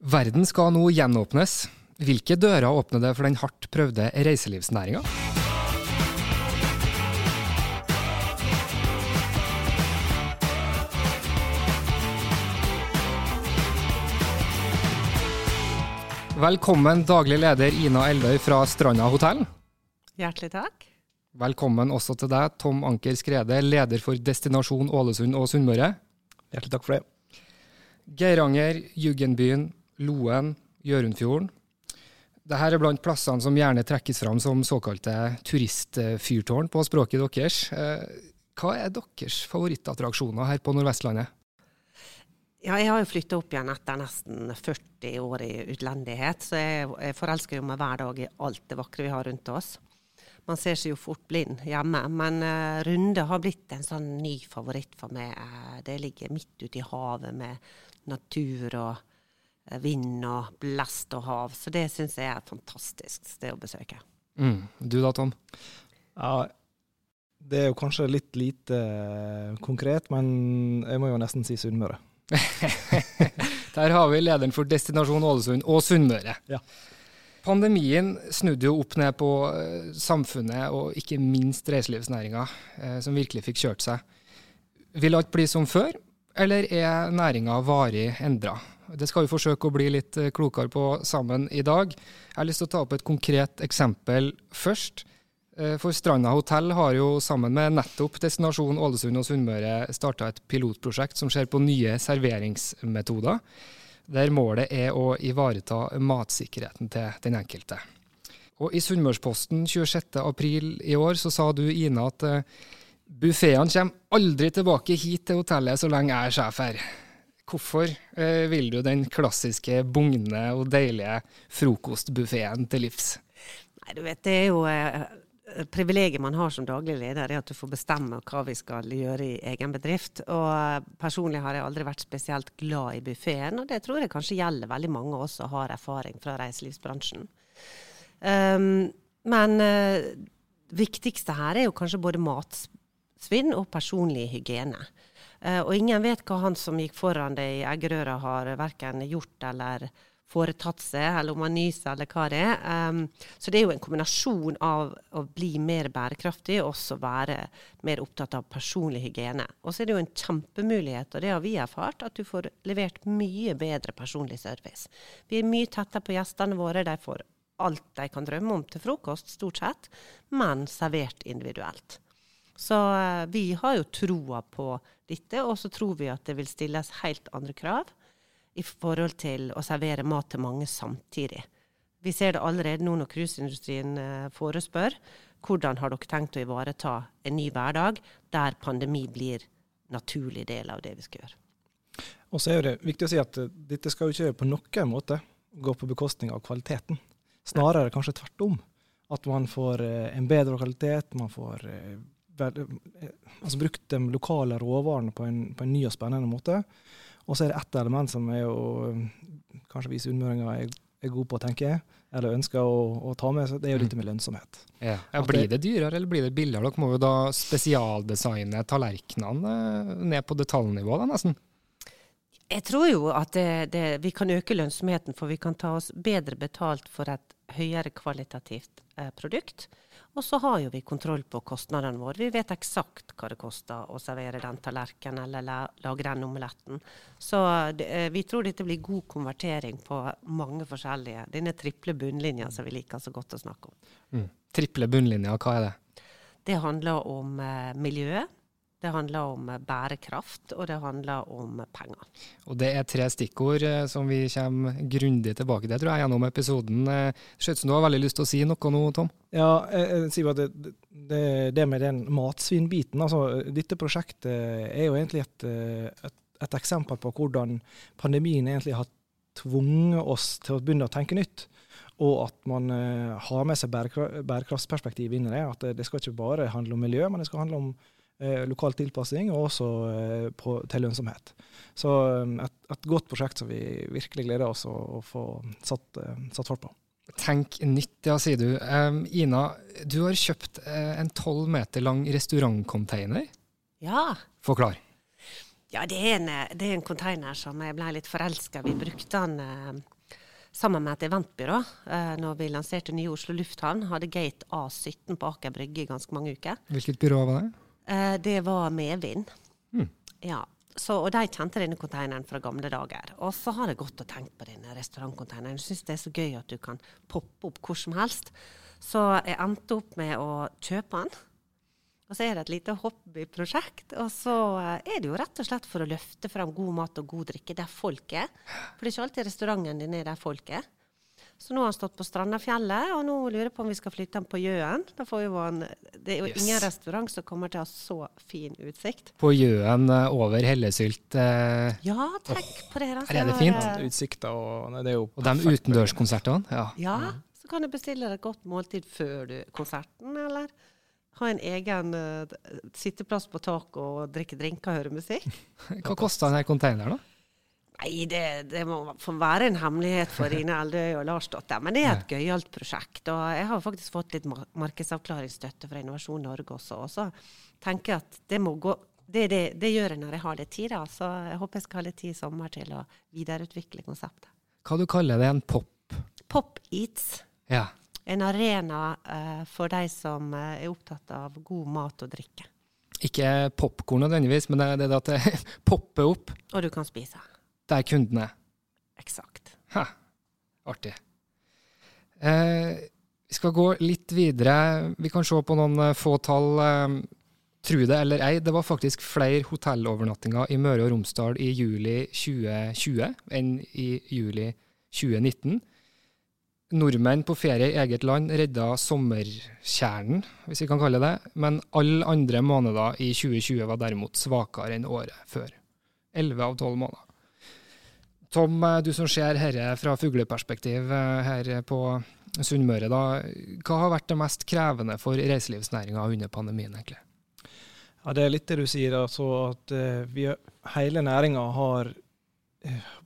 Verden skal nå gjenåpnes. Hvilke dører åpner det for den hardt prøvde reiselivsnæringa? Velkommen daglig leder Ina Eldøy fra Stranda hotell. Hjertelig takk. Velkommen også til deg, Tom Anker Skrede, leder for Destinasjon Ålesund og Sunnmøre. Hjertelig takk for det. Geiranger, Juggenbyen, Loen, Hjørundfjorden. Dette er blant plassene som gjerne trekkes fram som såkalte turistfyrtårn på språket deres. Eh, Hva er deres favorittattraksjoner her på Nordvestlandet? Ja, jeg har jo flytta opp igjen etter nesten 40 år i utlendighet, så jeg, jeg forelsker meg hver dag i alt det vakre vi har rundt oss. Man ser seg jo fort blind hjemme, men uh, Runde har blitt en sånn ny favoritt for meg. Uh, det ligger midt ute i havet med natur og vind og blest og hav, så det syns jeg er et fantastisk sted å besøke. Mm. Du da, Tom? Ja, det er jo kanskje litt lite konkret, men jeg må jo nesten si Sunnmøre. Der har vi lederen for Destinasjon Ålesund og Sunnmøre. Ja. Pandemien snudde jo opp ned på eh, samfunnet, og ikke minst reiselivsnæringa, eh, som virkelig fikk kjørt seg. Vil alt bli som før, eller er næringa varig endra? Det skal vi forsøke å bli litt eh, klokere på sammen i dag. Jeg har lyst til å ta opp et konkret eksempel først. Eh, For Stranda hotell har jo sammen med nettopp Destinasjon Ålesund og Sunnmøre starta et pilotprosjekt som ser på nye serveringsmetoder, der målet er å ivareta matsikkerheten til den enkelte. Og I Sunnmørsposten 26.4 i år så sa du, Ina, at eh, buffeene kommer aldri tilbake hit til hotellet så lenge jeg er sjef her. Hvorfor eh, vil du den klassiske bugne og deilige frokostbuffeen til livs? Nei, du vet, det er jo eh, privilegiet man har som daglig leder, er at du får bestemme hva vi skal gjøre i egen bedrift. Og eh, personlig har jeg aldri vært spesielt glad i buffeen, og det tror jeg kanskje gjelder veldig mange av oss som har erfaring fra reiselivsbransjen. Um, men uh, viktigste her er jo kanskje både matsvinn og personlig hygiene. Uh, og ingen vet hva han som gikk foran deg i eggerøra har verken gjort eller foretatt seg, eller om han nyser, eller hva det er. Så det er jo en kombinasjon av å bli mer bærekraftig og også være mer opptatt av personlig hygiene. Og så er det jo en kjempemulighet, og det har vi erfart, at du får levert mye bedre personlig service. Vi er mye tettere på gjestene våre. De får alt de kan drømme om til frokost, stort sett, men servert individuelt. Så uh, vi har jo troa på dette, og så tror vi at det vil stilles helt andre krav i forhold til å servere mat til mange samtidig. Vi ser det allerede nå når cruiseindustrien uh, forespør. Hvordan har dere tenkt å ivareta en ny hverdag der pandemi blir naturlig del av det vi skal gjøre? Og så er det viktig å si at uh, dette skal jo ikke på noen måte gå på bekostning av kvaliteten. Snarere kanskje tvert om. At man får uh, en bedre kvalitet, man får vel, altså brukt de lokale råvarene på en, på en ny og spennende måte. Og så er det ett element som er jo kanskje vi sunnmøringer er, er gode på, å tenke, eller ønsker å, å, ta med, så det er jo dette med lønnsomhet. Ja. Ja, blir det dyrere eller blir det billigere? Dere må jo da spesialdesigne tallerkenene ned på detaljnivå, da nesten? Jeg tror jo at det, det, vi kan øke lønnsomheten, for vi kan ta oss bedre betalt for et høyere kvalitativt eh, produkt. Og så har jo vi kontroll på kostnadene våre. Vi vet eksakt hva det koster å servere den tallerkenen eller lage den omeletten. Så eh, vi tror dette blir god konvertering på mange forskjellige Denne triple bunnlinja som vi liker så godt å snakke om. Mm. Triple bunnlinja, hva er det? Det handler om eh, miljøet. Det handler om eh, bærekraft, og det handler om penger. Og Det er tre stikkord eh, som vi kommer grundig tilbake til tror jeg, gjennom episoden. Ut som du har veldig lyst til å si noe nå, Tom? Ja, jeg, sier bare det, det, det med den matsvinnbiten. Altså, dette prosjektet er jo egentlig et, et, et, eksempel på hvordan pandemien egentlig har tvunget oss til å begynne å tenke nytt. Og at man uh, har med seg bærekraftsperspektiv inn i det. At det, skal ikke bare handle om miljø, men det skal handle om eh, lokal tilpassing og også eh, på, til lønnsomhet. Så eh, et, et, godt prosjekt som vi virkelig gleder oss å, å få satt, eh, satt fart på. Tenk nytt, ja, sier du. Um, Ina, du har kjøpt en tolv meter lang restaurantcontainer. Ja. Forklar. Ja, det er, en, det er en container som jeg ble litt forelska i. Vi brukte den sammen med et eventbyrå eh, når vi lanserte nye Oslo lufthavn. Hadde gate A17 på Aker Brygge i ganske mange uker. Hvilket byrå var det? Eh, det var medvind. Mm. Ja. Så, og de kjente denne konteineren fra gamle dager. Og så har jeg gått og tenkt på denne restaurantkonteineren. Jeg syns det er så gøy at du kan poppe opp hvor som helst. Så jeg endte opp med å kjøpe den. Og så er det et lite hobbyprosjekt. Og så eh, er det jo rett og slett for å løfte fram god mat og god drikke der folk er. For det er ikke alltid restauranten din er der folk er. Så nå har han stått på Strandafjellet, og nå lurer jeg på om vi skal flytte han på Jøen. det er jo yes. ingen restaurant som kommer til å ha så fin utsikt. På Jøen eh, over Hellesylt. Eh, ja, tenk oh, på det. Her er det fint. Utsikta og det er jo Og de utendørskonsertene. Ja. ja. Så kan du bestille deg et godt måltid før du konserten, eller ha en egen uh, sitteplass på taket og drikke drinker og høre musikk. Hva koster denne containeren, da? Nei, det, det, må få være en hemmelighet for Ine Eldøy og Larsdotter. Men det er et gøyalt prosjekt. Og jeg har faktisk fått litt markedsavklaringsstøtte fra Innovasjon Norge også. Og så tenker jeg at det må gå det, det, det, gjør jeg når jeg har litt tid. Da. Så jeg håper jeg skal ha litt tid i sommer til å videreutvikle konseptet. Hva du kaller det? En pop? Pop Eats. Ja. En arena uh, for de som uh, er opptatt av god mat og drikke. Ikke popkorn nødvendigvis, men det, det er at det popper opp. Og du kan spise der er kundene. Eksakt. Ha, artig. Eh, vi skal gå litt videre. Vi kan se på noen eh, få tall. Eh, det eller ei, det var faktisk flere hotellovernattinger i Møre og Romsdal i juli 2020 enn i juli 2019. Nordmenn på ferie i eget land redda sommerkjernen, hvis vi kan kalle det men alle andre måneder i 2020 var derimot svakere enn året før. Elleve av tolv måneder. Tom, eh, du som ser dette fra fugleperspektiv eh, her på Sunnmøre. da, Hva har vært det mest krevende for reiselivsnæringa under pandemien? egentlig? Ja, Det er litt det du sier. altså at uh, vi, Hele næringa har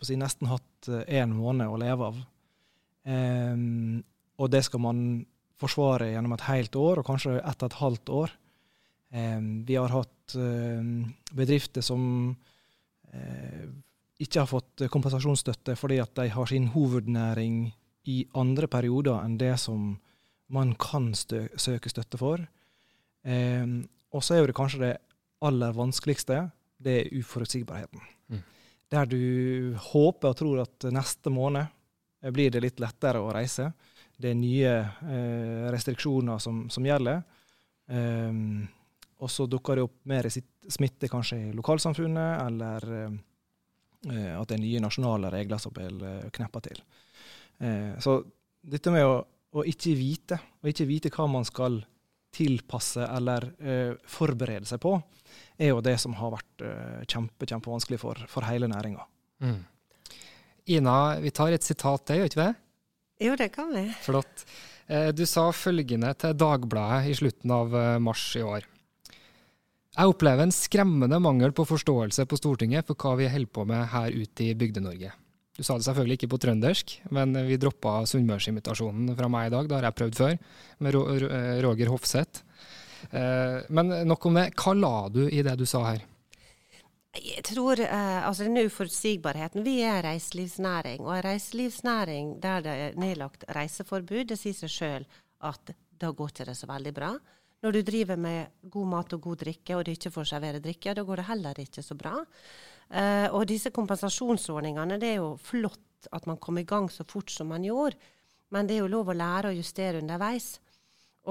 si, nesten hatt én måned å leve av. Um, og det skal man forsvare gjennom et helt år, og kanskje ett og et halvt år. Um, vi har hatt bedrifter som ikke har fått kompensasjonsstøtte fordi at de har sin hovednæring i andre perioder enn det som man kan søke støtte for. Eh, og så er det kanskje det aller vanskeligste, det er uforutsigbarheten. Mm. Der du håper og tror at neste måned blir det litt lettere å reise. Det er nye eh, restriksjoner som, som gjelder. Eh, og så dukker det opp mer smitte kanskje i lokalsamfunnet, eller eh, Eh, at det er nye nasjonale regler som blir eh, kneppa til. Eh, så dette med å, å, ikke vite, og ikke vite hva man skal tilpasse eller forberede seg på, er jo det som har vært kjempe, kjempevanskelig for, for hele næringa. Mm. Ina, vi tar et sitat til, gjør ikke vi det? Jo, det kan vi. Flott. Du sa følgende til Dagbladet i slutten av mars i år. Jeg opplever en skremmende mangel på forståelse på Stortinget for hva vi holder på med her ute i Bygde-Norge. Du sa det selvfølgelig ikke på trøndersk, men vi droppa sunnmørsinvitasjonen fra meg i dag. Det har jeg prøvd før, med Roger Hofseth. Eh, men nok om det. Hva la du i det du sa her? Jeg tror eh, altså den uforutsigbarheten. Vi er reiselivsnæring, og en reiselivsnæring der det er nedlagt reiseforbud, det sier seg sjøl at da går ikke det så veldig bra. Når du driver med god mat og god drikke, og du ikke får servere drikke, da går det heller ikke så bra. Eh, og disse kompensasjonsordningene, det er jo flott at man kom i gang så fort som man gjorde, men det er jo lov å lære å justere underveis.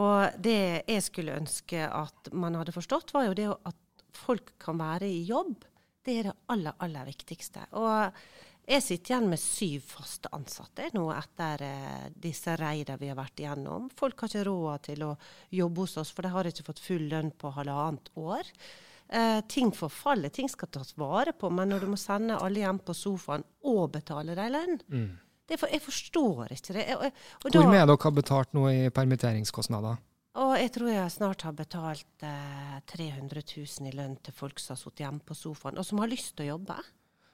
Og det jeg skulle ønske at man hadde forstått, var jo det at folk kan være i jobb det er det aller, aller viktigste. Og jeg sitter igjen med syv faste ansatte nå etter eh, disse reidene vi har vært igjennom. Folk har ikke råd til å jobbe hos oss, for de har ikke fått full lønn på halvannet år. Eh, ting forfaller, ting skal tas vare på, men når du må sende alle hjem på sofaen og betale dem lønn mm. for, Jeg forstår ikke det. Og, og Hvor mye dere har betalt nå i permitteringskostnader? Og jeg tror jeg snart har betalt eh, 300 000 i lønn til folk som har sittet hjemme på sofaen, og som har lyst til å jobbe.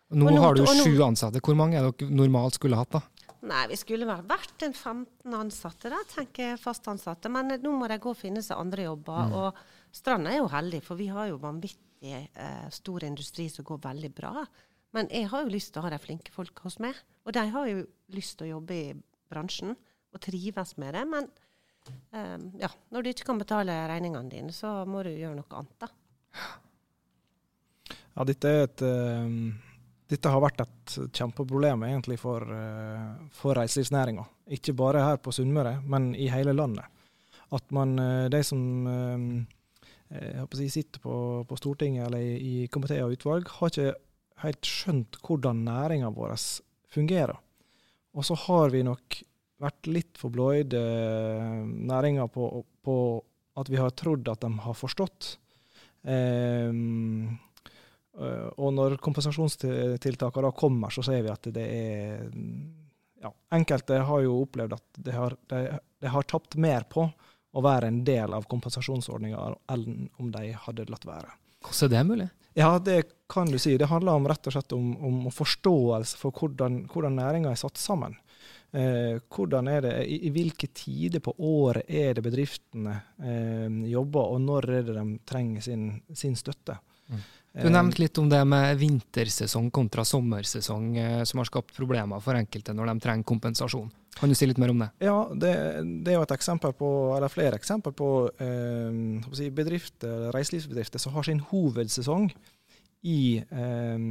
Nå, nå har du sju ansatte. Hvor mange er dere normalt skulle hatt, da? Nei, Vi skulle vel vært en 15 ansatte, da, tenker jeg, fast ansatte. Men nå må de gå og finne seg andre jobber. Mm. Og Stranda er jo heldig, for vi har jo vanvittig eh, stor industri som går veldig bra. Men jeg har jo lyst til å ha de flinke folka hos meg. Og de har jo lyst til å jobbe i bransjen og trives med det. men um, ja, når du ikke kan betale regningene dine, så må du gjøre noe annet, da. Ja, dette, er et, uh, dette har vært et kjempeproblem egentlig for, uh, for reiselivsnæringa. Ikke bare her på Sunnmøre, men i hele landet. At man, uh, de som si, sitter på, på, Stortinget eller i, i komiteer og utvalg, har ikke helt skjønt hvordan næringa vår fungerer. Og så har vi nok vært litt for blåøyde eh, næringa på, på, at vi har trodd at de har forstått. Um, og når kompensasjonstiltakene kommer, så ser vi at det er ja, Enkelte har jo opplevd at de har, de, de har tapt mer på å være en del av kompensasjonsordninga enn om de hadde latt være. Hvordan er det mulig? Ja, det kan du si. Det handler om, rett og slett om, om forståelse for hvordan, hvordan næringa er satt sammen. Eh, hvordan er det, i, i, hvilke tider på året er det bedriftene eh, jobber, og når er det de trenger sin, sin støtte? Mm. Du nevnte litt om det med vintersesong kontra sommersesong, eh, som har skapt problemer for enkelte når de trenger kompensasjon. Kan du si litt mer om det? Ja, det, det er jo et eksempel på, eller flere eksempler på eh, bedrifter, reiselivsbedrifter som har sin hovedsesong i eh,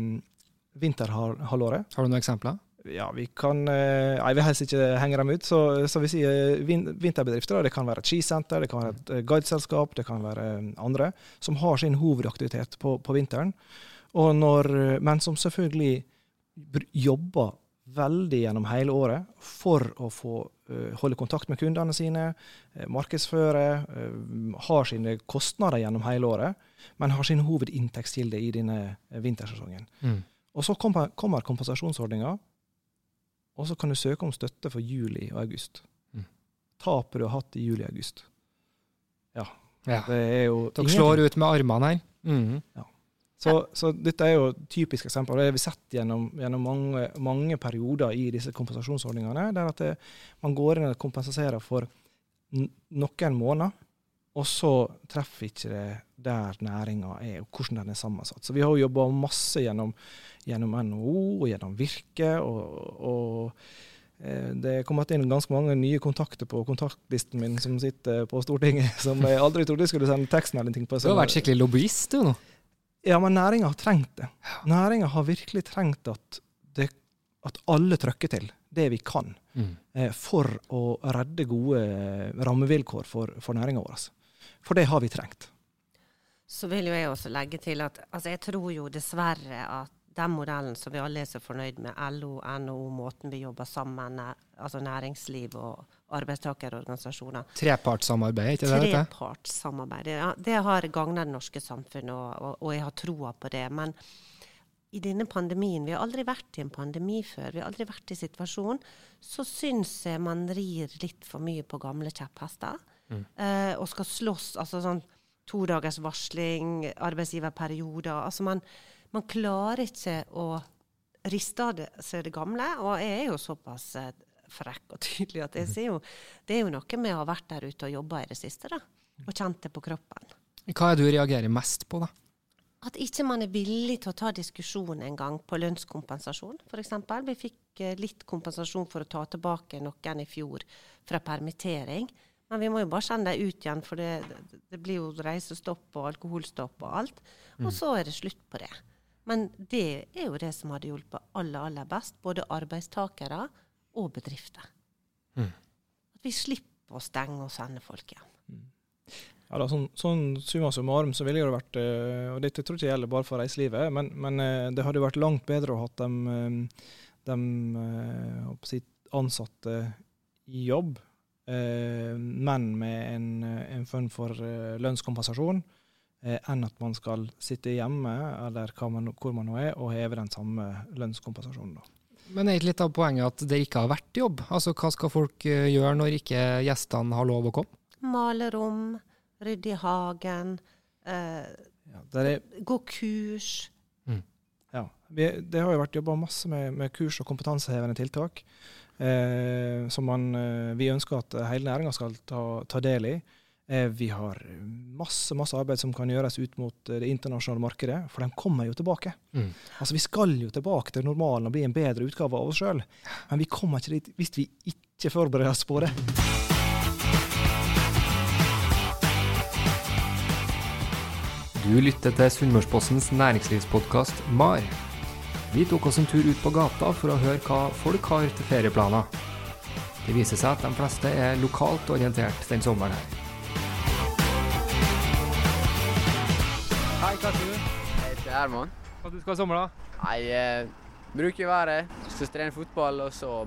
vinterhalvåret. Har du noen eksempler? Ja, vi kan Jeg vil helst ikke henge dem ut. Så, så vi sier vinterbedrifter. Det kan være et skisenter, det kan være et eh, guideselskap, det kan være eh, andre som har sin hovedaktivitet på, på vinteren. Når, men som selvfølgelig jobber veldig gjennom hele året for å få holde kontakt med kundene sine, markedsføre, har sine kostnader gjennom hele året, men har sin hovedinntektskilde i denne vintersesongen. Mm. Og så kommer, kommer kompensasjonsordninga, og så kan du søke om støtte for juli og august. Mm. Tapet du har hatt i juli og august. Ja. ja. Det er jo Dere slår ut med armene her. Mm. Ja. Så, så, dette er jo et typisk eksempel. Det har vi sett gjennom, gjennom mange, mange, perioder i disse kompensasjonsordningene. der at det, man går inn og kompenserer for noen måneder, og så treffer ikke det der næringa er, og hvordan den er sammensatt. Så vi har jo jobba masse gjennom, gjennom, NHO og gjennom Virke. og, og eh, det er kommet inn ganske mange nye kontakter på kontaktlisten min som sitter på Stortinget, som jeg aldri trodde jeg skulle sende ting på. Du har vært skikkelig lobbyist, du nå? Ja, men næringa har trengt det. Næringa har virkelig trengt at, det, at alle trykker til det vi kan mm. eh, for å redde gode rammevilkår for, for næringa vår. For det har vi trengt. Så vil jo jeg også legge til at altså jeg tror jo dessverre at den modellen som vi alle er så fornøyd med, LO, NHO, måten vi jobber sammen, altså næringsliv og arbeidstakerorganisasjoner Trepartssamarbeid, ikke det? Trepartssamarbeid. Ja, det har gagna det norske samfunnet, og, og, og, jeg har troa på det. Men i denne pandemien, vi har aldri vært i en pandemi før, vi har aldri vært i situasjonen, så syns jeg man rir litt for mye på gamle kjepphester. Mm. Eh, og skal slåss. altså sånn to dagers varsling, arbeidsgiverperioder. Altså man, man klarer ikke å riste av seg det gamle. Og jeg er jo såpass eh, frekk og tydelig at jeg sier jo det er jo noe med å ha vært der ute og jobba i det siste, da. Og kjent det på kroppen. Hva er det du reagerer mest på, da? at ikke man er villig til å ta diskusjon en gang på lønnskompensasjon, f.eks. Vi fikk eh, litt kompensasjon for å ta tilbake noen i fjor fra permittering. Men vi må jo bare sende dem ut igjen, for det, det blir jo reisestopp og alkoholstopp og alt. Og mm. så er det slutt på det. Men det er jo det som hadde hjulpet aller, aller best. Både arbeidstakere og bedrifter. Mm. At vi slipper å stenge og sende folk igjen. Mm. Ja, da, sånn, sånn summa summarum så ville det vært eh, Og dette tror jeg ikke gjelder bare for reiselivet, men, men eh, det hadde jo vært langt bedre å ha dem, eh, dem ansatte i jobb, men med en, en form for lønnskompensasjon, enn at man skal sitte hjemme eller man, hvor man nå er, og heve den samme lønnskompensasjonen. da. Men er ikke litt av poenget at det ikke har vært jobb? Altså Hva skal folk gjøre når ikke gjestene har lov å komme? Male rom, rydde i hagen, eh, ja, er... gå kurs. Mm. Ja. Vi, det har jo vært jobba masse med, med, kurs og kompetansehevende tiltak. Eh, som man, eh, vi ønsker at hele næringa skal ta, ta, del i. Eh, vi har masse masse arbeid som kan gjøres ut mot det internasjonale markedet, for de kommer jo tilbake. Mm. Altså Vi skal jo tilbake til normalen og bli en bedre utgave av oss sjøl, men vi kommer ikke dit hvis vi ikke forbereder oss på det. Du lytter til Sunnmørspostens næringslivspodkast MAR. Vi tok oss en tur ut på gata for å høre hva folk har til ferieplaner. Det viser seg at de fleste er lokalt orientert den sommeren her. Hei, hva heter du? Jeg heter Herman. Hva du skal i sommer, da? Nei, eh, bruker været. Så trener fotball, og så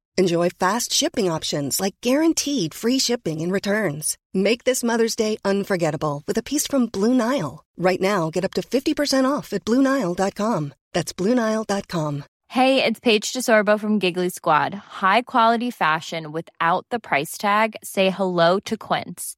Enjoy fast shipping options like guaranteed free shipping and returns. Make this Mother's Day unforgettable with a piece from Blue Nile. Right now, get up to 50% off at BlueNile.com. That's BlueNile.com. Hey, it's Paige DeSorbo from Giggly Squad. High quality fashion without the price tag? Say hello to Quince.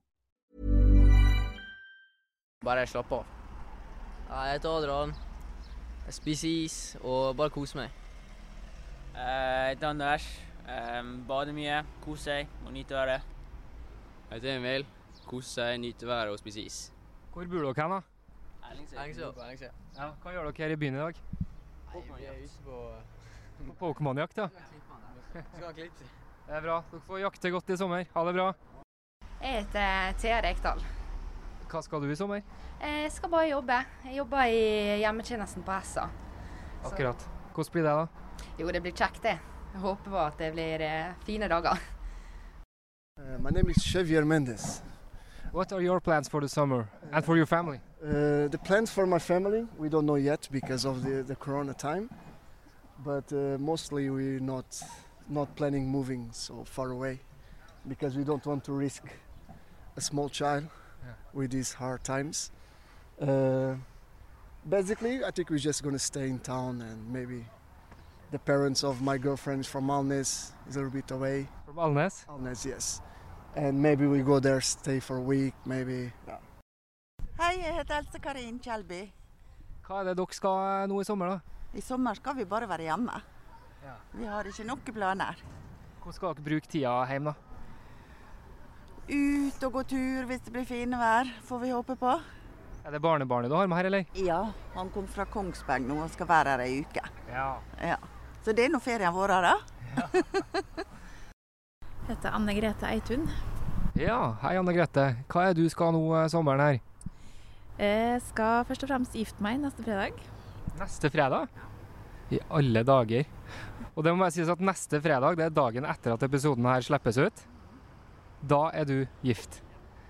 Bare slappe av. Jeg heter Adrian. Jeg spiser is og bare koser meg. Jeg heter Anders. Bader mye, koser seg og nyter været. Jeg heter Emil. Koser seg, nyter været og spiser is. Hvor bor dere hen, da? Erlingsøy. Ja, hva gjør dere her i byen i dag? Nei, vi er ute på Pokémon-jakt, ja. Skal ha klipp. Det er bra. Dere får jakte godt i sommer. Ha det bra. Jeg heter Thea Rekdal. Hva skal du i sommer? Jeg skal bare jobbe. Jeg jobber i hjemmetjenesten på SA. Akkurat. Hvordan blir det, da? Jo, det blir kjekt, det. Jeg håper at det blir eh, fine dager. Uh, my name is Xavier Mendes. What are your plans for the summer and for your family? Uh, the plans for my family, we don't know yet because of the, the corona time. But uh, mostly we're not not planning moving so far away because we don't want to risk a small child with these hard times. Uh, basically, I think we're just gonna stay in town and maybe the parents of my girlfriend from Alnes, is a little bit away. From Alnes? Alnes, yes. And maybe we go there, stay for a week, maybe. Yeah. Hei, jeg heter Else Karin Kjelby. Hva er det dere skal nå i sommer, da? I sommer skal vi bare være hjemme. Vi har ikke noen planer. Hvordan skal dere bruke tida hjemme, da? Ut og gå tur hvis det blir fine vær, får vi håpe på. Er det barnebarnet du har med her, eller? Ja, han kom fra Kongsberg nå og skal være her ei uke. Ja. Ja. Så det er nå ferien vår, da. Jeg heter Anne Grete Eitun. Ja, hei Anne Grete. Hva er det du skal nå eh, sommeren her? Jeg skal først og fremst gifte meg neste fredag. Neste fredag? I alle dager. Og det må bare sies at neste fredag, det er dagen etter at episoden her slippes ut. Da er du gift.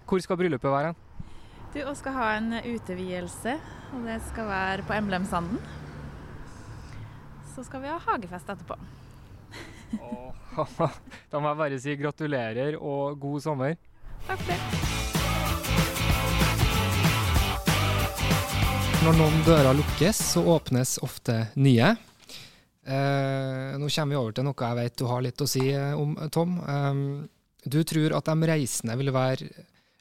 Hvor skal bryllupet være? Du Vi skal ha en utevielse, og det skal være på Emblemsanden. Så skal vi ha hagefest etterpå. da må jeg bare si gratulerer og god sommer. Takk for det. Når noen dører lukkes, så åpnes ofte nye. Eh, nå kommer vi over til noe jeg vet du har litt å si eh, om, Tom. Eh, du tror at de reisende vil være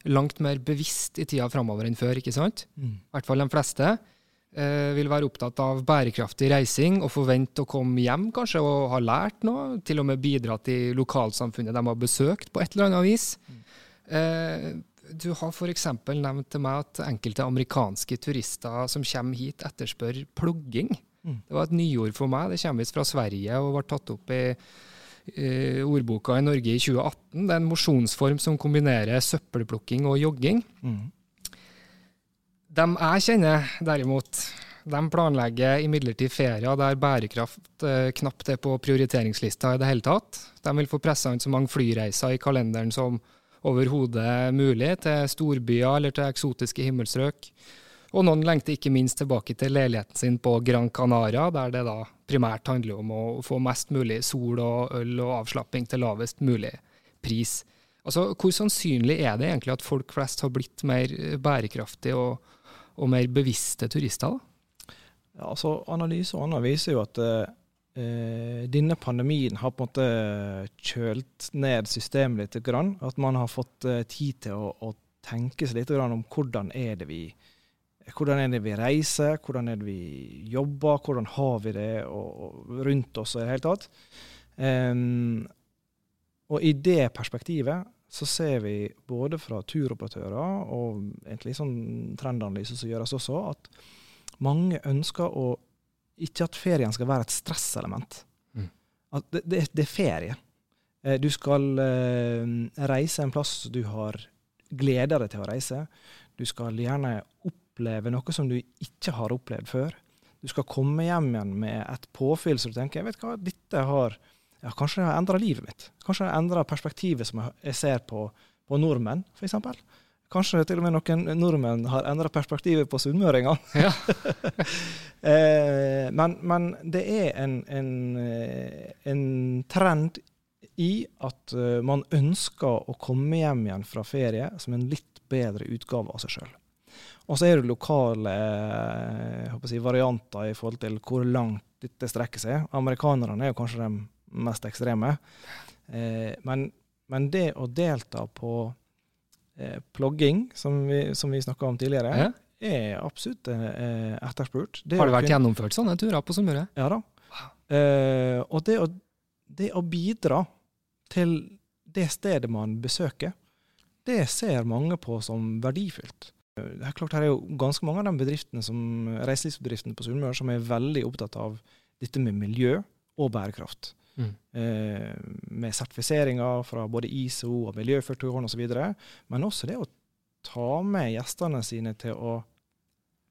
langt mer bevisst i tida framover enn før, ikke sant? Mm. I hvert fall de fleste. Eh, vil være opptatt av bærekraftig reising og forvente å komme hjem kanskje og ha lært noe. Til og med bidratt i lokalsamfunnet de har besøkt på et eller annet vis. Eh, du har f.eks. nevnt til meg at enkelte amerikanske turister som kommer hit, etterspør plugging. Mm. Det var et nyord for meg. Det kommer visst fra Sverige og ble tatt opp i ordboka i Norge i 2018. Det er en mosjonsform som kombinerer søppelplukking og jogging. Mm. De jeg kjenner derimot, de planlegger imidlertid ferier der bærekraft eh, knapt er på prioriteringslista i det hele tatt. De vil få pressa inn så mange flyreiser i kalenderen som overhodet mulig, til storbyer eller til eksotiske himmelstrøk. Og noen lengter ikke minst tilbake til leiligheten sin på Gran Canaria, der det da primært handler om å få mest mulig sol og øl og avslapping til lavest mulig pris. Altså, Hvor sannsynlig er det egentlig at folk flest har blitt mer bærekraftige og, og mer bevisste turister? da? Ja, altså Analyse og annet viser jo at eh, denne pandemien har på en måte kjølt ned systemet litt. Grann. At man har fått eh, tid til å, å tenke seg litt grann om hvordan er det vi hvordan er det vi reiser, hvordan er det vi jobber, hvordan har vi det og, og rundt oss i det hele tatt. Um, og i det perspektivet så ser vi både fra turoperatører og egentlig sånn trendanalyse som gjøres også, at mange ønsker å ikke at ferien skal være et stresselement. Mm. At det, det, det er ferie. Eh, Du skal eh, reise en plass du har gleder deg til å reise. Du skal gjerne oppleve noe som du ikke har opplevd før. Du skal komme hjem igjen med et påfyll så du tenker jeg vet hva, dette har ja, kanskje det har endra livet mitt. Kanskje det har endra perspektivet som jeg- ser på, på nordmenn, f.eks. Kanskje til og med noen nordmenn har endra perspektivet på sunnmøringene. eh, men, men det er en, en, en trend i at eh, man ønsker å komme hjem igjen fra ferie som en litt bedre utgave av seg sjøl. Og så er det lokale eh, si, varianter i forhold til hvor langt dette strekker seg. Amerikanerne er jo kanskje de mest ekstreme. Eh, men, men det å delta på eh, plogging, som vi, som vi snakka om tidligere, Ja. er absolutt eh, etterspurt. Det Har det vært kun... gjennomført sånne turer på Sunnmøre? Ja da. Eh, og det å, det å bidra til det stedet man besøker, det ser mange på som verdifullt. Det er klart Her er jo ganske mange av de bedriftene som, reiselivsbedriftene på Sunnmøre som er veldig opptatt av dette med miljø og bærekraft. Mm. Eh, med sertifiseringer fra både ISO og Miljøførtårn osv. Men også det å ta med gjestene sine til å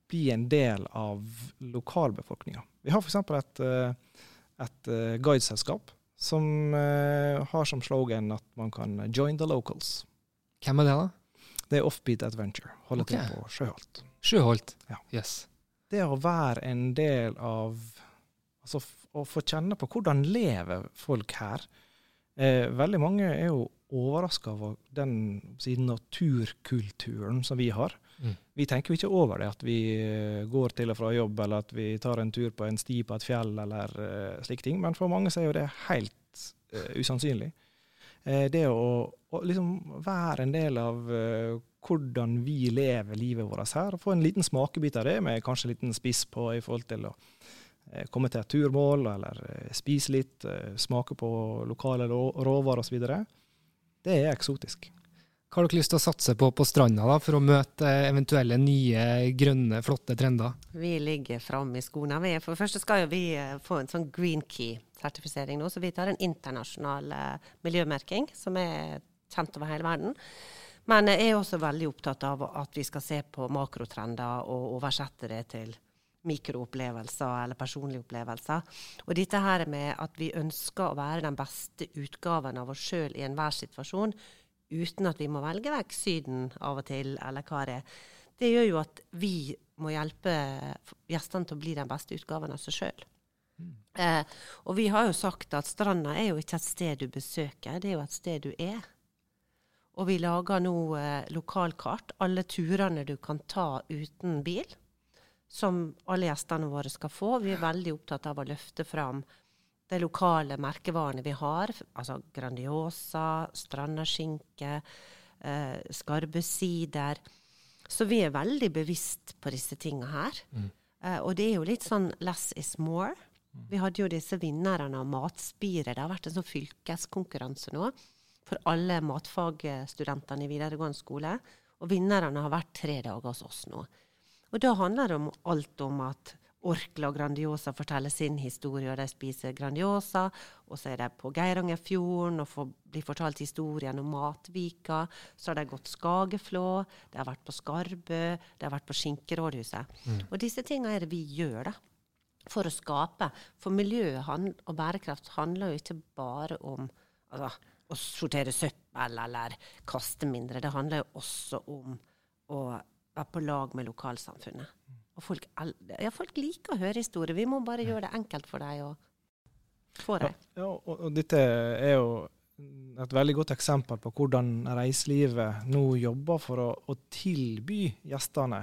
bli en del av lokalbefolkninga. Vi har f.eks. et, eh, et eh, guideselskap som har som slogan at man kan 'join the locals'. Hvem er det, da? Det er Offbeat Adventure. Holder okay. til på Sjøholt. Sjøholt? Ja. Yes. Det å være en del av Altså å få kjenne på hvordan lever folk her. Eh, veldig mange er jo overraska over den si, naturkulturen som vi har. Mm. Vi tenker jo ikke over det, at vi eh, går til og fra jobb, eller at vi tar en tur på en sti på et fjell, eller uh, slike ting. Men for mange så er jo det helt uh, usannsynlig. Uh, det å, å, liksom være en del av hvordan vi lever livet vårt her, og få en liten smakebit av det, med kanskje en liten spiss på i forhold til å komme til et turmål, eller spise litt, smake på lokale råvarer osv., det er eksotisk. Hva har dere lyst til å satse på på stranda da, for å møte eventuelle nye, grønne, flotte trender? Vi ligger framme i skoene. For det første skal jo vi eh, få en sånn Green Key-sertifisering nå, så vi tar en internasjonal uh, miljømerking som er kjent over hele verden. Men jeg er også veldig opptatt av at vi skal se på makrotrender og oversette det til mikroopplevelser eller personlige opplevelser. Og dette her med at vi ønsker å være den beste utgaven av oss sjøl i enhver situasjon, uten at vi må velge vekk Syden av og til, eller hva det er. Det gjør jo at vi må hjelpe gjestene til å bli den beste utgaven av seg sjøl. Eh, og vi har jo sagt at stranda er jo ikke et sted du besøker, det er jo et sted du er. Og vi lager nå eh, lokalkart, alle turene du kan ta uten bil, som alle gjestene våre skal få. Vi er veldig opptatt av å løfte fram de lokale merkevarene vi har, altså Grandiosa, strandaskinke, eh, Skarbe sider. Så vi er veldig bevisst på disse tinga her. Mm. Eh, og det er jo litt sånn less is more. Vi hadde jo disse vinnerne av Matspiret. Det har vært en sånn fylkeskonkurranse nå for alle matfagstudentene i videregående skole. Og vinnerne har vært tre dager hos oss nå. Og da handler det om alt om at Orkla og Grandiosa forteller sin historie, og de spiser Grandiosa. Og så er de på Geirangerfjorden og får, blir fortalt historien om Matvika. Så har de gått Skageflå, de har vært på Skarbø, de har vært på Skinkerådhuset. Mm. Og disse tingene er det vi gjør da, for å skape. For miljø og bærekraft handler jo ikke bare om altså, å sortere søppel eller kaste mindre. Det handler jo også om å være på lag med lokalsamfunnet. Og folk, ja, folk liker å høre historier. Vi må bare gjøre det enkelt for dem og få dem. Ja, ja og, og, dette er jo et veldig godt eksempel på hvordan reiselivet nå jobber for å, å tilby gjestene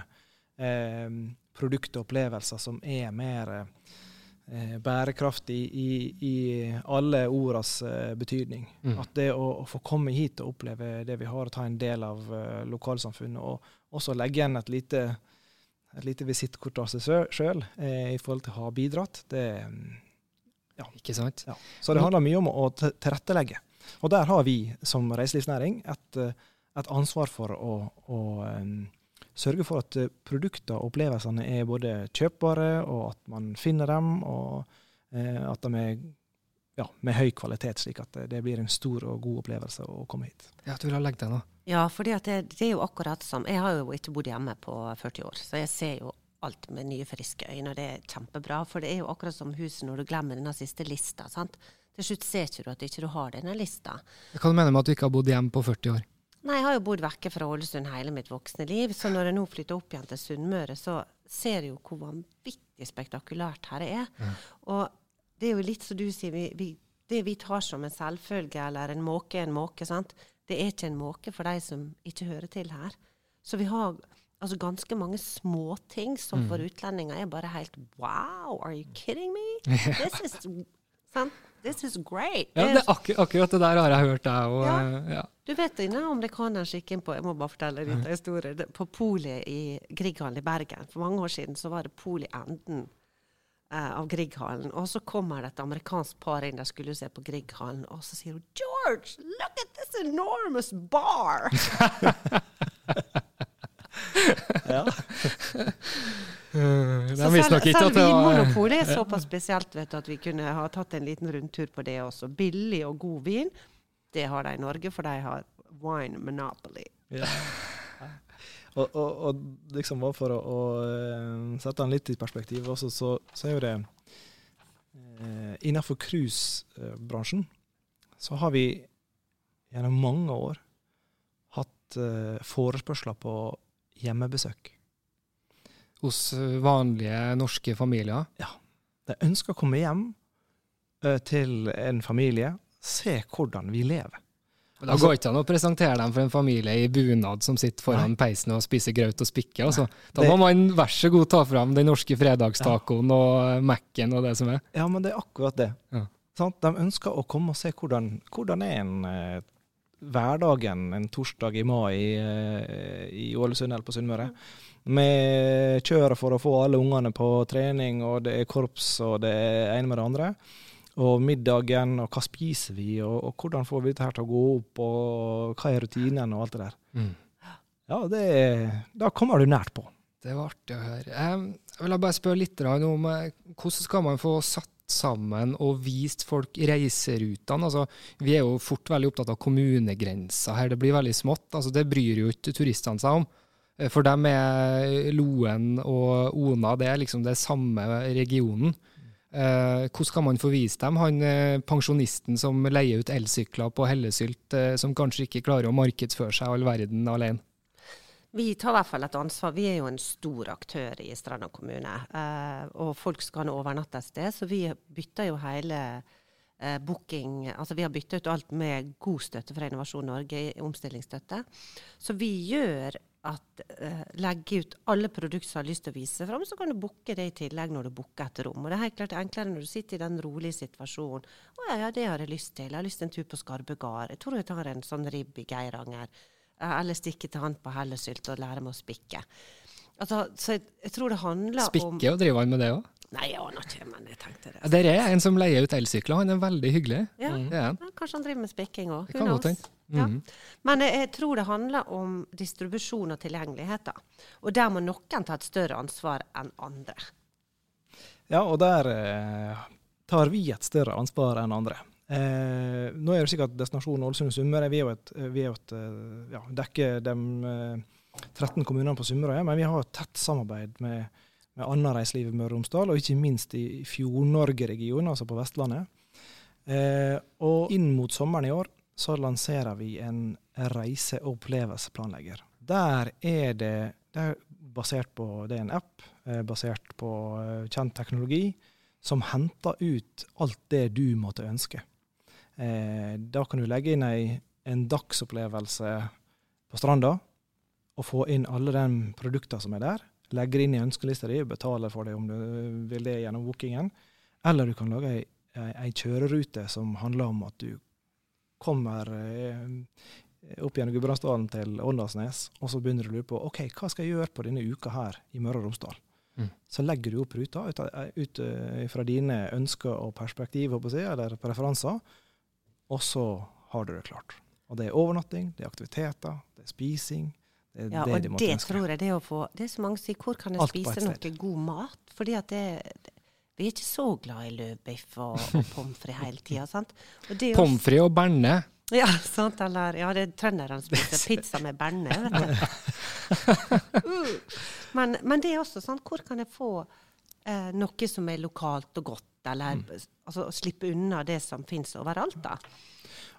eh, produkter og opplevelser som er mer eh, bærekraftig i, i, alle ordas eh, betydning. Mm. At det å, å, få komme hit og oppleve det vi har, og ta en del av eh, lokalsamfunnet, og også legge igjen et lite et lite visittkort av seg sjøl eh, i forhold til å ha bidratt. Det, ja. Ikke sant? Ja. Så det handler mye om å tilrettelegge. Og der har vi som reiselivsnæring et, eh, et ansvar for å, å sørge for at produkter og opplevelsene er både kjøpbare, og at man finner dem, og uh, at de er ja, med høy kvalitet, slik at det blir en stor og god opplevelse å komme hit. Ja, du vil ha legge deg nå. Ja, for det, det, er jo akkurat som Jeg har jo ikke bodd hjemme på 40 år, så jeg ser jo alt med nye, friske øyne, og det er kjempebra. For det er jo akkurat som huset når du glemmer denne siste lista. sant? Til slutt ser ikke du at du ikke har denne lista. Hva mener du med at du ikke har bodd hjemme på 40 år? Nei, jeg har jo bodd vekke fra Ålesund hele mitt voksne liv. Så når jeg nå flytter opp igjen til Sunnmøre, så ser jeg jo hvor vanvittig spektakulært her er. Ja. Og det er jo litt som du sier, vi, vi, det vi tar som en selvfølge, eller en måke en måke, sant det er ikke en måke for de som ikke hører til her. Så vi har altså, ganske mange småting som mm. for utlendinger er bare helt Wow, are you kidding me? This is, sant? This is great. Ja, det er akkur akkurat det der har jeg hørt deg. Og, ja. Eh, ja. Du vet inne amerikaneren gikk inn på jeg må bare fortelle en liten historie, på polet i Grieghallen i Bergen. For mange år siden så var det pol i enden eh, av Grieghallen. Og så kommer det et amerikansk par inn, de skulle se på Grieghallen, og så sier hun 'George, look at this enormous bar'! ja. Uh, så selv, selv Vinmonopolet er såpass spesielt vet du, at vi kunne ha tatt en liten rundtur på det også. Billig og god vin, det har de i Norge, for de har wine monopoly. Ja. Og, og, og, liksom bare for å, å, eh, sette den litt i perspektiv, også, så, så, er jo det eh, Innenfor cruisebransjen så har vi gjennom mange år hatt eh, forespørsler på hjemmebesøk. Hos eh, vanlige norske familier? Ja. De ønsker å komme hjem eh, til en familie, se hvordan vi lever. Da går det ikke an å presentere dem for en familie i bunad som sitter foran Nei. peisen og spiser graut og spikke. Altså. Da må man vær så god ta fram den norske fredagstacoen ja. og Mac-en og det som er. Ja, men det er akkurat det. Ja. De ønsker å komme og se hvordan, hvordan er en eh, hverdagen en torsdag i mai eh, i Ålesund eller på Sunnmøre. Vi kjører for å få alle ungene på trening, og det er korps og det er ene med det andre og middagen, og hva spiser vi, og, og, hvordan får vi dette her til å gå opp, og hva er rutinen, og alt det der. Mm. Ja, det, da kommer du nært på. Det var artig å høre. Jeg vil bare spørre litt om eh, hvordan skal man få satt sammen og vist folk reiserutene? Altså, vi er jo fort veldig opptatt av kommunegrenser her, det blir veldig smått. Altså, det bryr jo ikke turistene seg om. Eh, for dem er Loen og Ona det er liksom det samme regionen. Eh, hvordan kan man få vist dem? Han eh, pensjonisten som leier ut elsykler på Hellesylt, eh, som kanskje ikke klarer å markedsføre seg all verden alene? Vi tar i hvert fall et ansvar. Vi er jo en stor aktør i Stranda kommune. Og folk skal nå overnatte et sted, så vi bytter jo hele booking Altså vi har bytta ut alt med god støtte fra Innovasjon Norge omstillingsstøtte. Så vi gjør at uh, legge ut alle produkter som har lyst til å vise fram, så kan du booke det i tillegg når du booker et rom. Og det er helt klart enklere når du sitter i den rolige situasjonen. 'Å ja, ja, det har jeg lyst til. Jeg har lyst til en tur på Skarbegard. Jeg tror jeg tar en sånn ribb i Geiranger.' Uh, eller stikke til han på Hellesylt og lære meg å spikke. Altså, så jeg, jeg, tror det handler spikke, om Spikke, og driver han med det òg? Nei, jeg aner ikke, men jeg tenkte det. Altså. Der er en som leier ut elsykler. Han er veldig hyggelig. Ja, mm. ja. Kanskje han driver med spikking òg. Hun knows? Ja. Mm. Men jeg, tror det handler om distribusjon og tilgjengelighet. Da. Og der må noen ta et større ansvar enn andre. Ja, og der eh, tar vi et større ansvar enn andre. Eh, nå er det sikkert Destinasjon Ålesund og Sunnmøre. Vi et, vi et eh, ja, dekker de eh, 13 kommunene på Sunnmøre, men vi har et tett samarbeid med, med annet reiseliv i Møre og Romsdal, og ikke minst i Fjord-Norge-regionen, altså på Vestlandet. Eh, og inn mot sommeren i år så lanserer vi en reise- og. Der er det, det er basert på Det er en app eh, basert på eh, kjent teknologi som henter ut alt det du måtte ønske. Eh, da kan du legge inn ei, en dagsopplevelse på stranda, og få inn alle de produktene som er der. Legge det inn i ønskelista di, betale for det om du vil det gjennom bookingen. Eller du kan lage ei, ei kjørerute som handler om at du kommer eh, opp gjennom Gudbrandsdalen til Åndalsnes, og så begynner du å lure på ok, hva skal jeg gjøre på denne uka her i Møre og Romsdal. Mm. Så legger du opp ruta ut, ut eh, fra dine ønsker og perspektiv, eller preferanser, og så har du det klart. Og det er overnatting, det er aktiviteter, det er spising. Det er ja, det og de det ønske. tror jeg det å få Det er så mange som sier hvor kan jeg Alt spise noe god mat? Fordi at det, vi er ikke så glad i løvbiff og, og pommes frites hele tida. Pommes frites og berne. Ja, sant, eller ja, det er trønderne som spiser pizza med berne. vet du. uh. men, men, det er også sånn, hvor kan jeg få eh, noe som er lokalt og godt, eller mm. altså, slippe unna det som finnes overalt, da?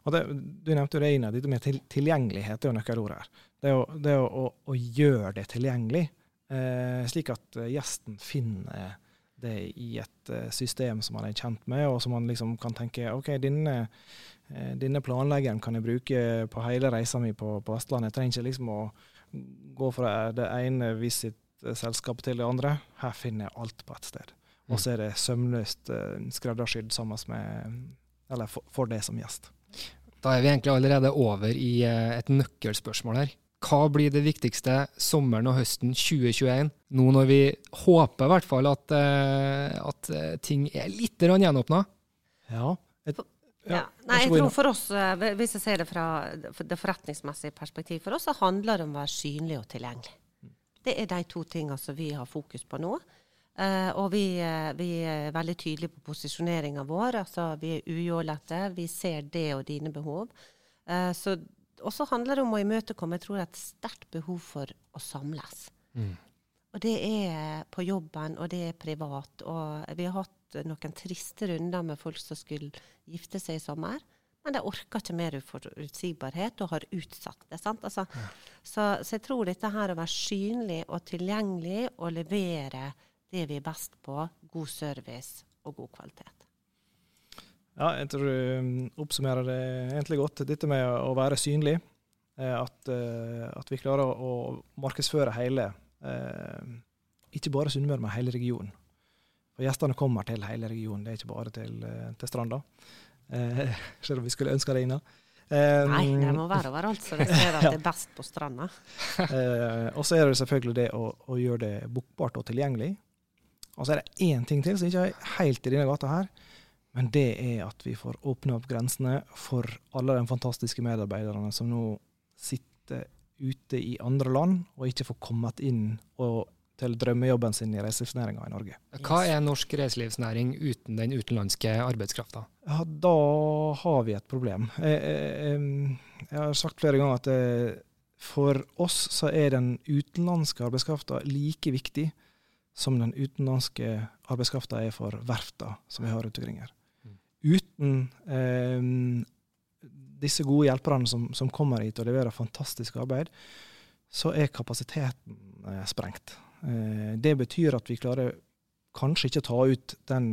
Og det, du nevnte jo det innad, det med tilgjengelighet er jo nøkkelordet her. Det å, det å, å, å, gjøre det tilgjengelig, eh, slik at eh, gjesten finner det i et eh, system som man er kjent med, og som man liksom kan tenke OK, denne, eh, denne planleggeren kan jeg bruke på hele reisa mi på, på, Vestlandet. Jeg trenger ikke liksom å gå fra det ene visit-selskapet til det andre. Her finner jeg alt på ett sted. Og mm. så er det sømløst uh, skreddersydd sammen med Eller for, for det som gjest. Da er vi egentlig allerede over i et nøkkelspørsmål her. Hva blir det viktigste sommeren og høsten 2021, nå når vi håper i hvert fall at, eh, at eh, ting er litt gjenåpna? Ja. Et, ja. Nei, jeg tror for oss, eh, Hvis jeg ser det fra det forretningsmessige perspektiv, for oss så handler det om å være synlig og tilgjengelig. Det er de to tingene som vi har fokus på nå. Uh, og vi, uh, vi, er veldig tydelige på posisjoneringa vår. altså Vi er ujålete. Vi ser det og dine behov. Uh, så og så handler det om å imøtekomme jeg tror, et sterkt behov for å samles. Mm. Og det er på jobben, og det er privat. Og vi har hatt noen triste runder med folk som skulle gifte seg i sommer. Men de orker ikke mer uforutsigbarhet og har utsatt det. Altså, ja. så, så, jeg tror dette her å være synlig og tilgjengelig og levere det vi er best på, god service og god kvalitet. Ja, jeg tror du oppsummerer det egentlig godt. Dette med å være synlig. At, at vi klarer å markedsføre hele Ikke bare Sunnmøre, men hele regionen. For gjestene kommer til hele regionen, det er ikke bare til, til Stranda. Selv om vi skulle ønske det inne. Um, Nei, det må være overalt, så de ser at ja. det er best på stranda. uh, og så er det selvfølgelig det å, å gjøre det bokbart og tilgjengelig. Og så er det én ting til som ikke er helt i denne gata her. Men det er at vi får åpne opp grensene for alle de fantastiske medarbeiderne som nå sitter ute i andre land og ikke får kommet inn til drømmejobben sin i reiselivsnæringa i Norge. Hva er norsk reiselivsnæring uten den utenlandske arbeidskrafta? Ja, da har vi et problem. Jeg, jeg, jeg har sagt flere ganger at det, for oss så er den utenlandske arbeidskrafta like viktig som den utenlandske arbeidskrafta er for verfta som vi har rundt omkring her. Uten eh, disse gode hjelperne som, som, kommer hit og leverer fantastisk arbeid, så er kapasiteten eh, sprengt. Eh, det betyr at vi klarer kanskje ikke ta ut den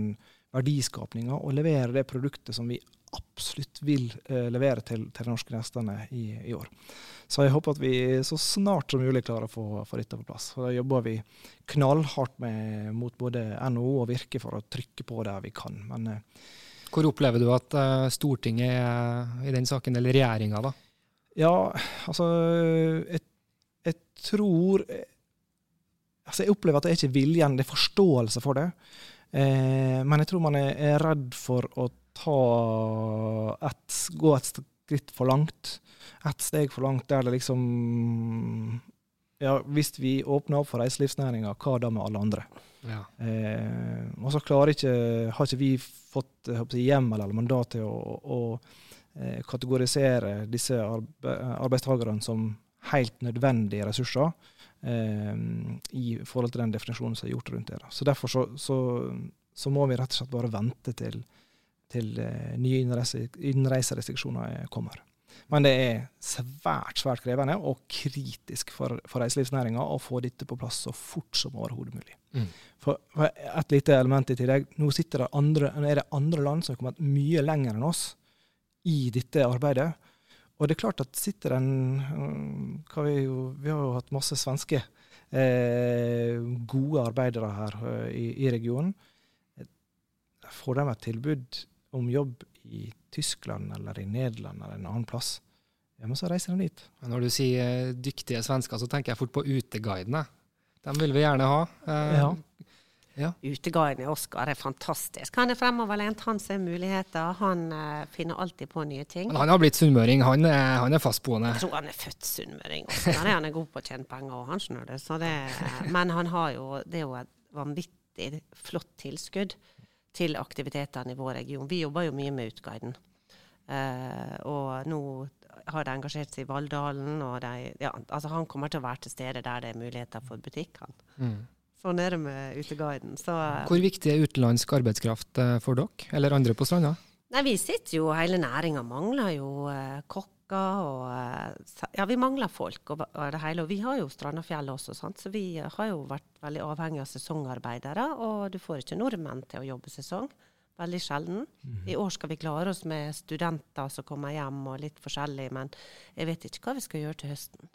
verdiskapninga og levere det produktet som vi absolutt vil eh, levere til, til de norske gjestene i, i, år. Så jeg håper at vi så snart som mulig klarer å få, få dette på plass. Og Da jobber vi knallhardt med, mot både NHO og Virke for å trykke på der vi kan. Men, eh, Hvor opplever du at uh, Stortinget er i den saken, eller regjeringa, da? Ja, altså jeg, jeg tror altså Jeg opplever at det er ikke viljen, det er forståelse for det. Eh, men jeg tror man er, er, redd for å et, gå et skritt for langt. Et steg for langt der det liksom Ja, hvis vi åpner opp for reiselivsnæringa, hva da med alle andre? Ja. Eh, og så klarer ikke, har ikke vi fått hjemmel eller mandat til å, å, eh, kategorisere disse arbe arbeidstakerne som helt nødvendige ressurser eh, i forhold til den definisjonen som er gjort rundt det. Så Derfor så, så, så, må vi rett og slett bare vente til, til eh, nye innreise, innreiserestriksjoner kommer. Men det er svært svært krevende og kritisk for, for reiselivsnæringa å få dette på plass så fort som overhodet mulig. Mm. For, for, Et lite element i tillegg. Nå det andre, er det andre land som har kommet mye lenger enn oss i dette arbeidet. Og det er klart at sitter en vi, jo, vi, har jo hatt masse svenske eh, gode arbeidere her uh, i, i, regionen. Får de et tilbud om jobb i Tyskland eller i Nederland eller en annen plass, ja, men så reiser de dit. Når du sier dyktige svensker, så tenker jeg fort på Uteguidene. Dem vil vi gjerne ha. Eh, ja. Ja. Uteguiden i Oskar er fantastisk. Han er fremoverlent, han ser muligheter. Han uh, finner alltid på nye ting. Men han har blitt sunnmøring, han, han, er fastboende? Jeg tror han er født sunnmøring. Han, han er god på å tjene penger òg, han skjønner det. det. Men han har jo, det er jo et vanvittig flott tilskudd til aktivitetene i vår region. Vi jobber jo mye med Uteguiden. Uh, og nå har de engasjert seg i Valldalen. og de, ja, altså Han kommer til å være til stede der det er muligheter for butikk. Mm. Sånn er det med Uteguiden. Så, uh, Hvor viktig er utenlandsk arbeidskraft uh, for dere, eller andre på Stranda? Nei, Vi sitter jo, hele næringa mangler jo eh, kokker og eh, Ja, vi mangler folk og, og, det hele. Og vi har jo Strandafjellet også, sant? så vi har jo vært veldig avhengig av sesongarbeidere. Og du får ikke nordmenn til å jobbe sesong. Veldig sjelden. Mm. I år skal vi klare oss med studenter som kommer hjem og litt forskjellig, men jeg vet ikke hva vi skal gjøre til høsten.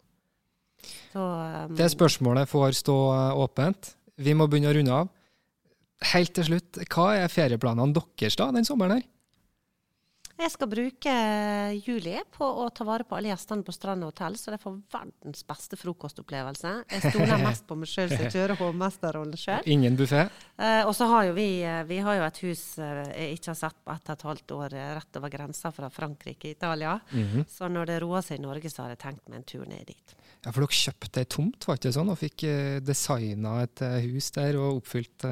Så, um, det spørsmålet får stå åpent. Vi må begynne å runde av. Helt til slutt, hva er ferieplanene deres da den sommeren her? Jeg skal bruke juli på å ta vare på alle gjestene på Strand hotell, så de får verdens beste frokostopplevelse. Jeg stoler mest på meg sjøl, jeg kjører hovmesterrollen sjøl. Ingen buffé? Eh, og så har jo vi, eh, vi har jo et hus eh, jeg ikke har sett på ett og et halvt år eh, rett over grensa fra Frankrike Italia. Mm -hmm. Så når det roer seg i Norge, så har jeg tenkt meg en tur ned dit. Ja, For dere kjøpte ei tomt var ikke sånn, og fikk eh, designa et eh, hus der og oppfylt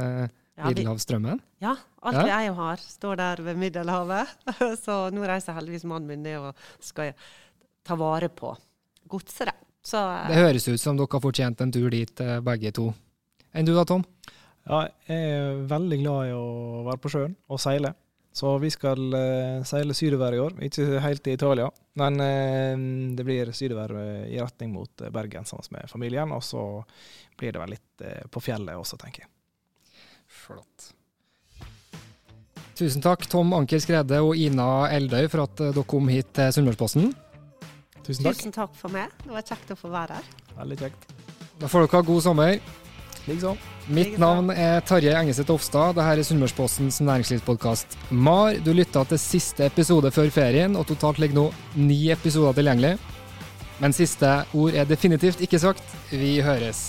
eh, Middelhavsstrømmen? Ja, alt ja. og har, står der ved Middelhavet. Så nå reiser heldigvis mannen min ned og skal ta vare på godset. Så, det høres ut som dere har fortjent en tur dit, begge to. Enn du da, Tom? Ja, jeg er veldig glad i å være på sjøen og seile. Så vi skal uh, seile sydover i år. Ikke helt i Italia, men uh, det blir sydover i retning mot Bergen sammen med familien. Og så blir det vel litt på fjellet også, tenker jeg. Flott. Tusen takk, Tom Anker Skrede og Ina Eldøy, for at eh, dere kom hit til Sunnmørsposten. Tusen takk. Tusen takk for meg. Det var kjekt å få være her. Veldig kjekt. Da får dere ha god sommer. Liksom. Mitt navn er Tarjei Engeseth Ofstad. Dette er Sunnmørspostens næringslivspodkast MAR. Du lytta til siste episode før ferien, og totalt ligger nå ni episoder tilgjengelig. Men siste ord er definitivt ikke sagt. Vi høres.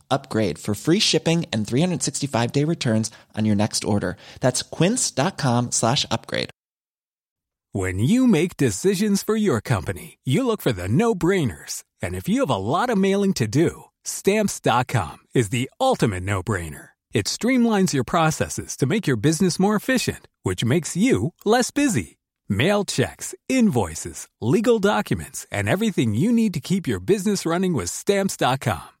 upgrade for free shipping and 365 day returns on your next order. That's quince.com slash upgrade. When you make decisions for your company, you look for the no brainers. And if you have a lot of mailing to do, stamps.com is the ultimate no brainer. It streamlines your processes to make your business more efficient, which makes you less busy. Mail checks, invoices, legal documents, and everything you need to keep your business running with stamps.com.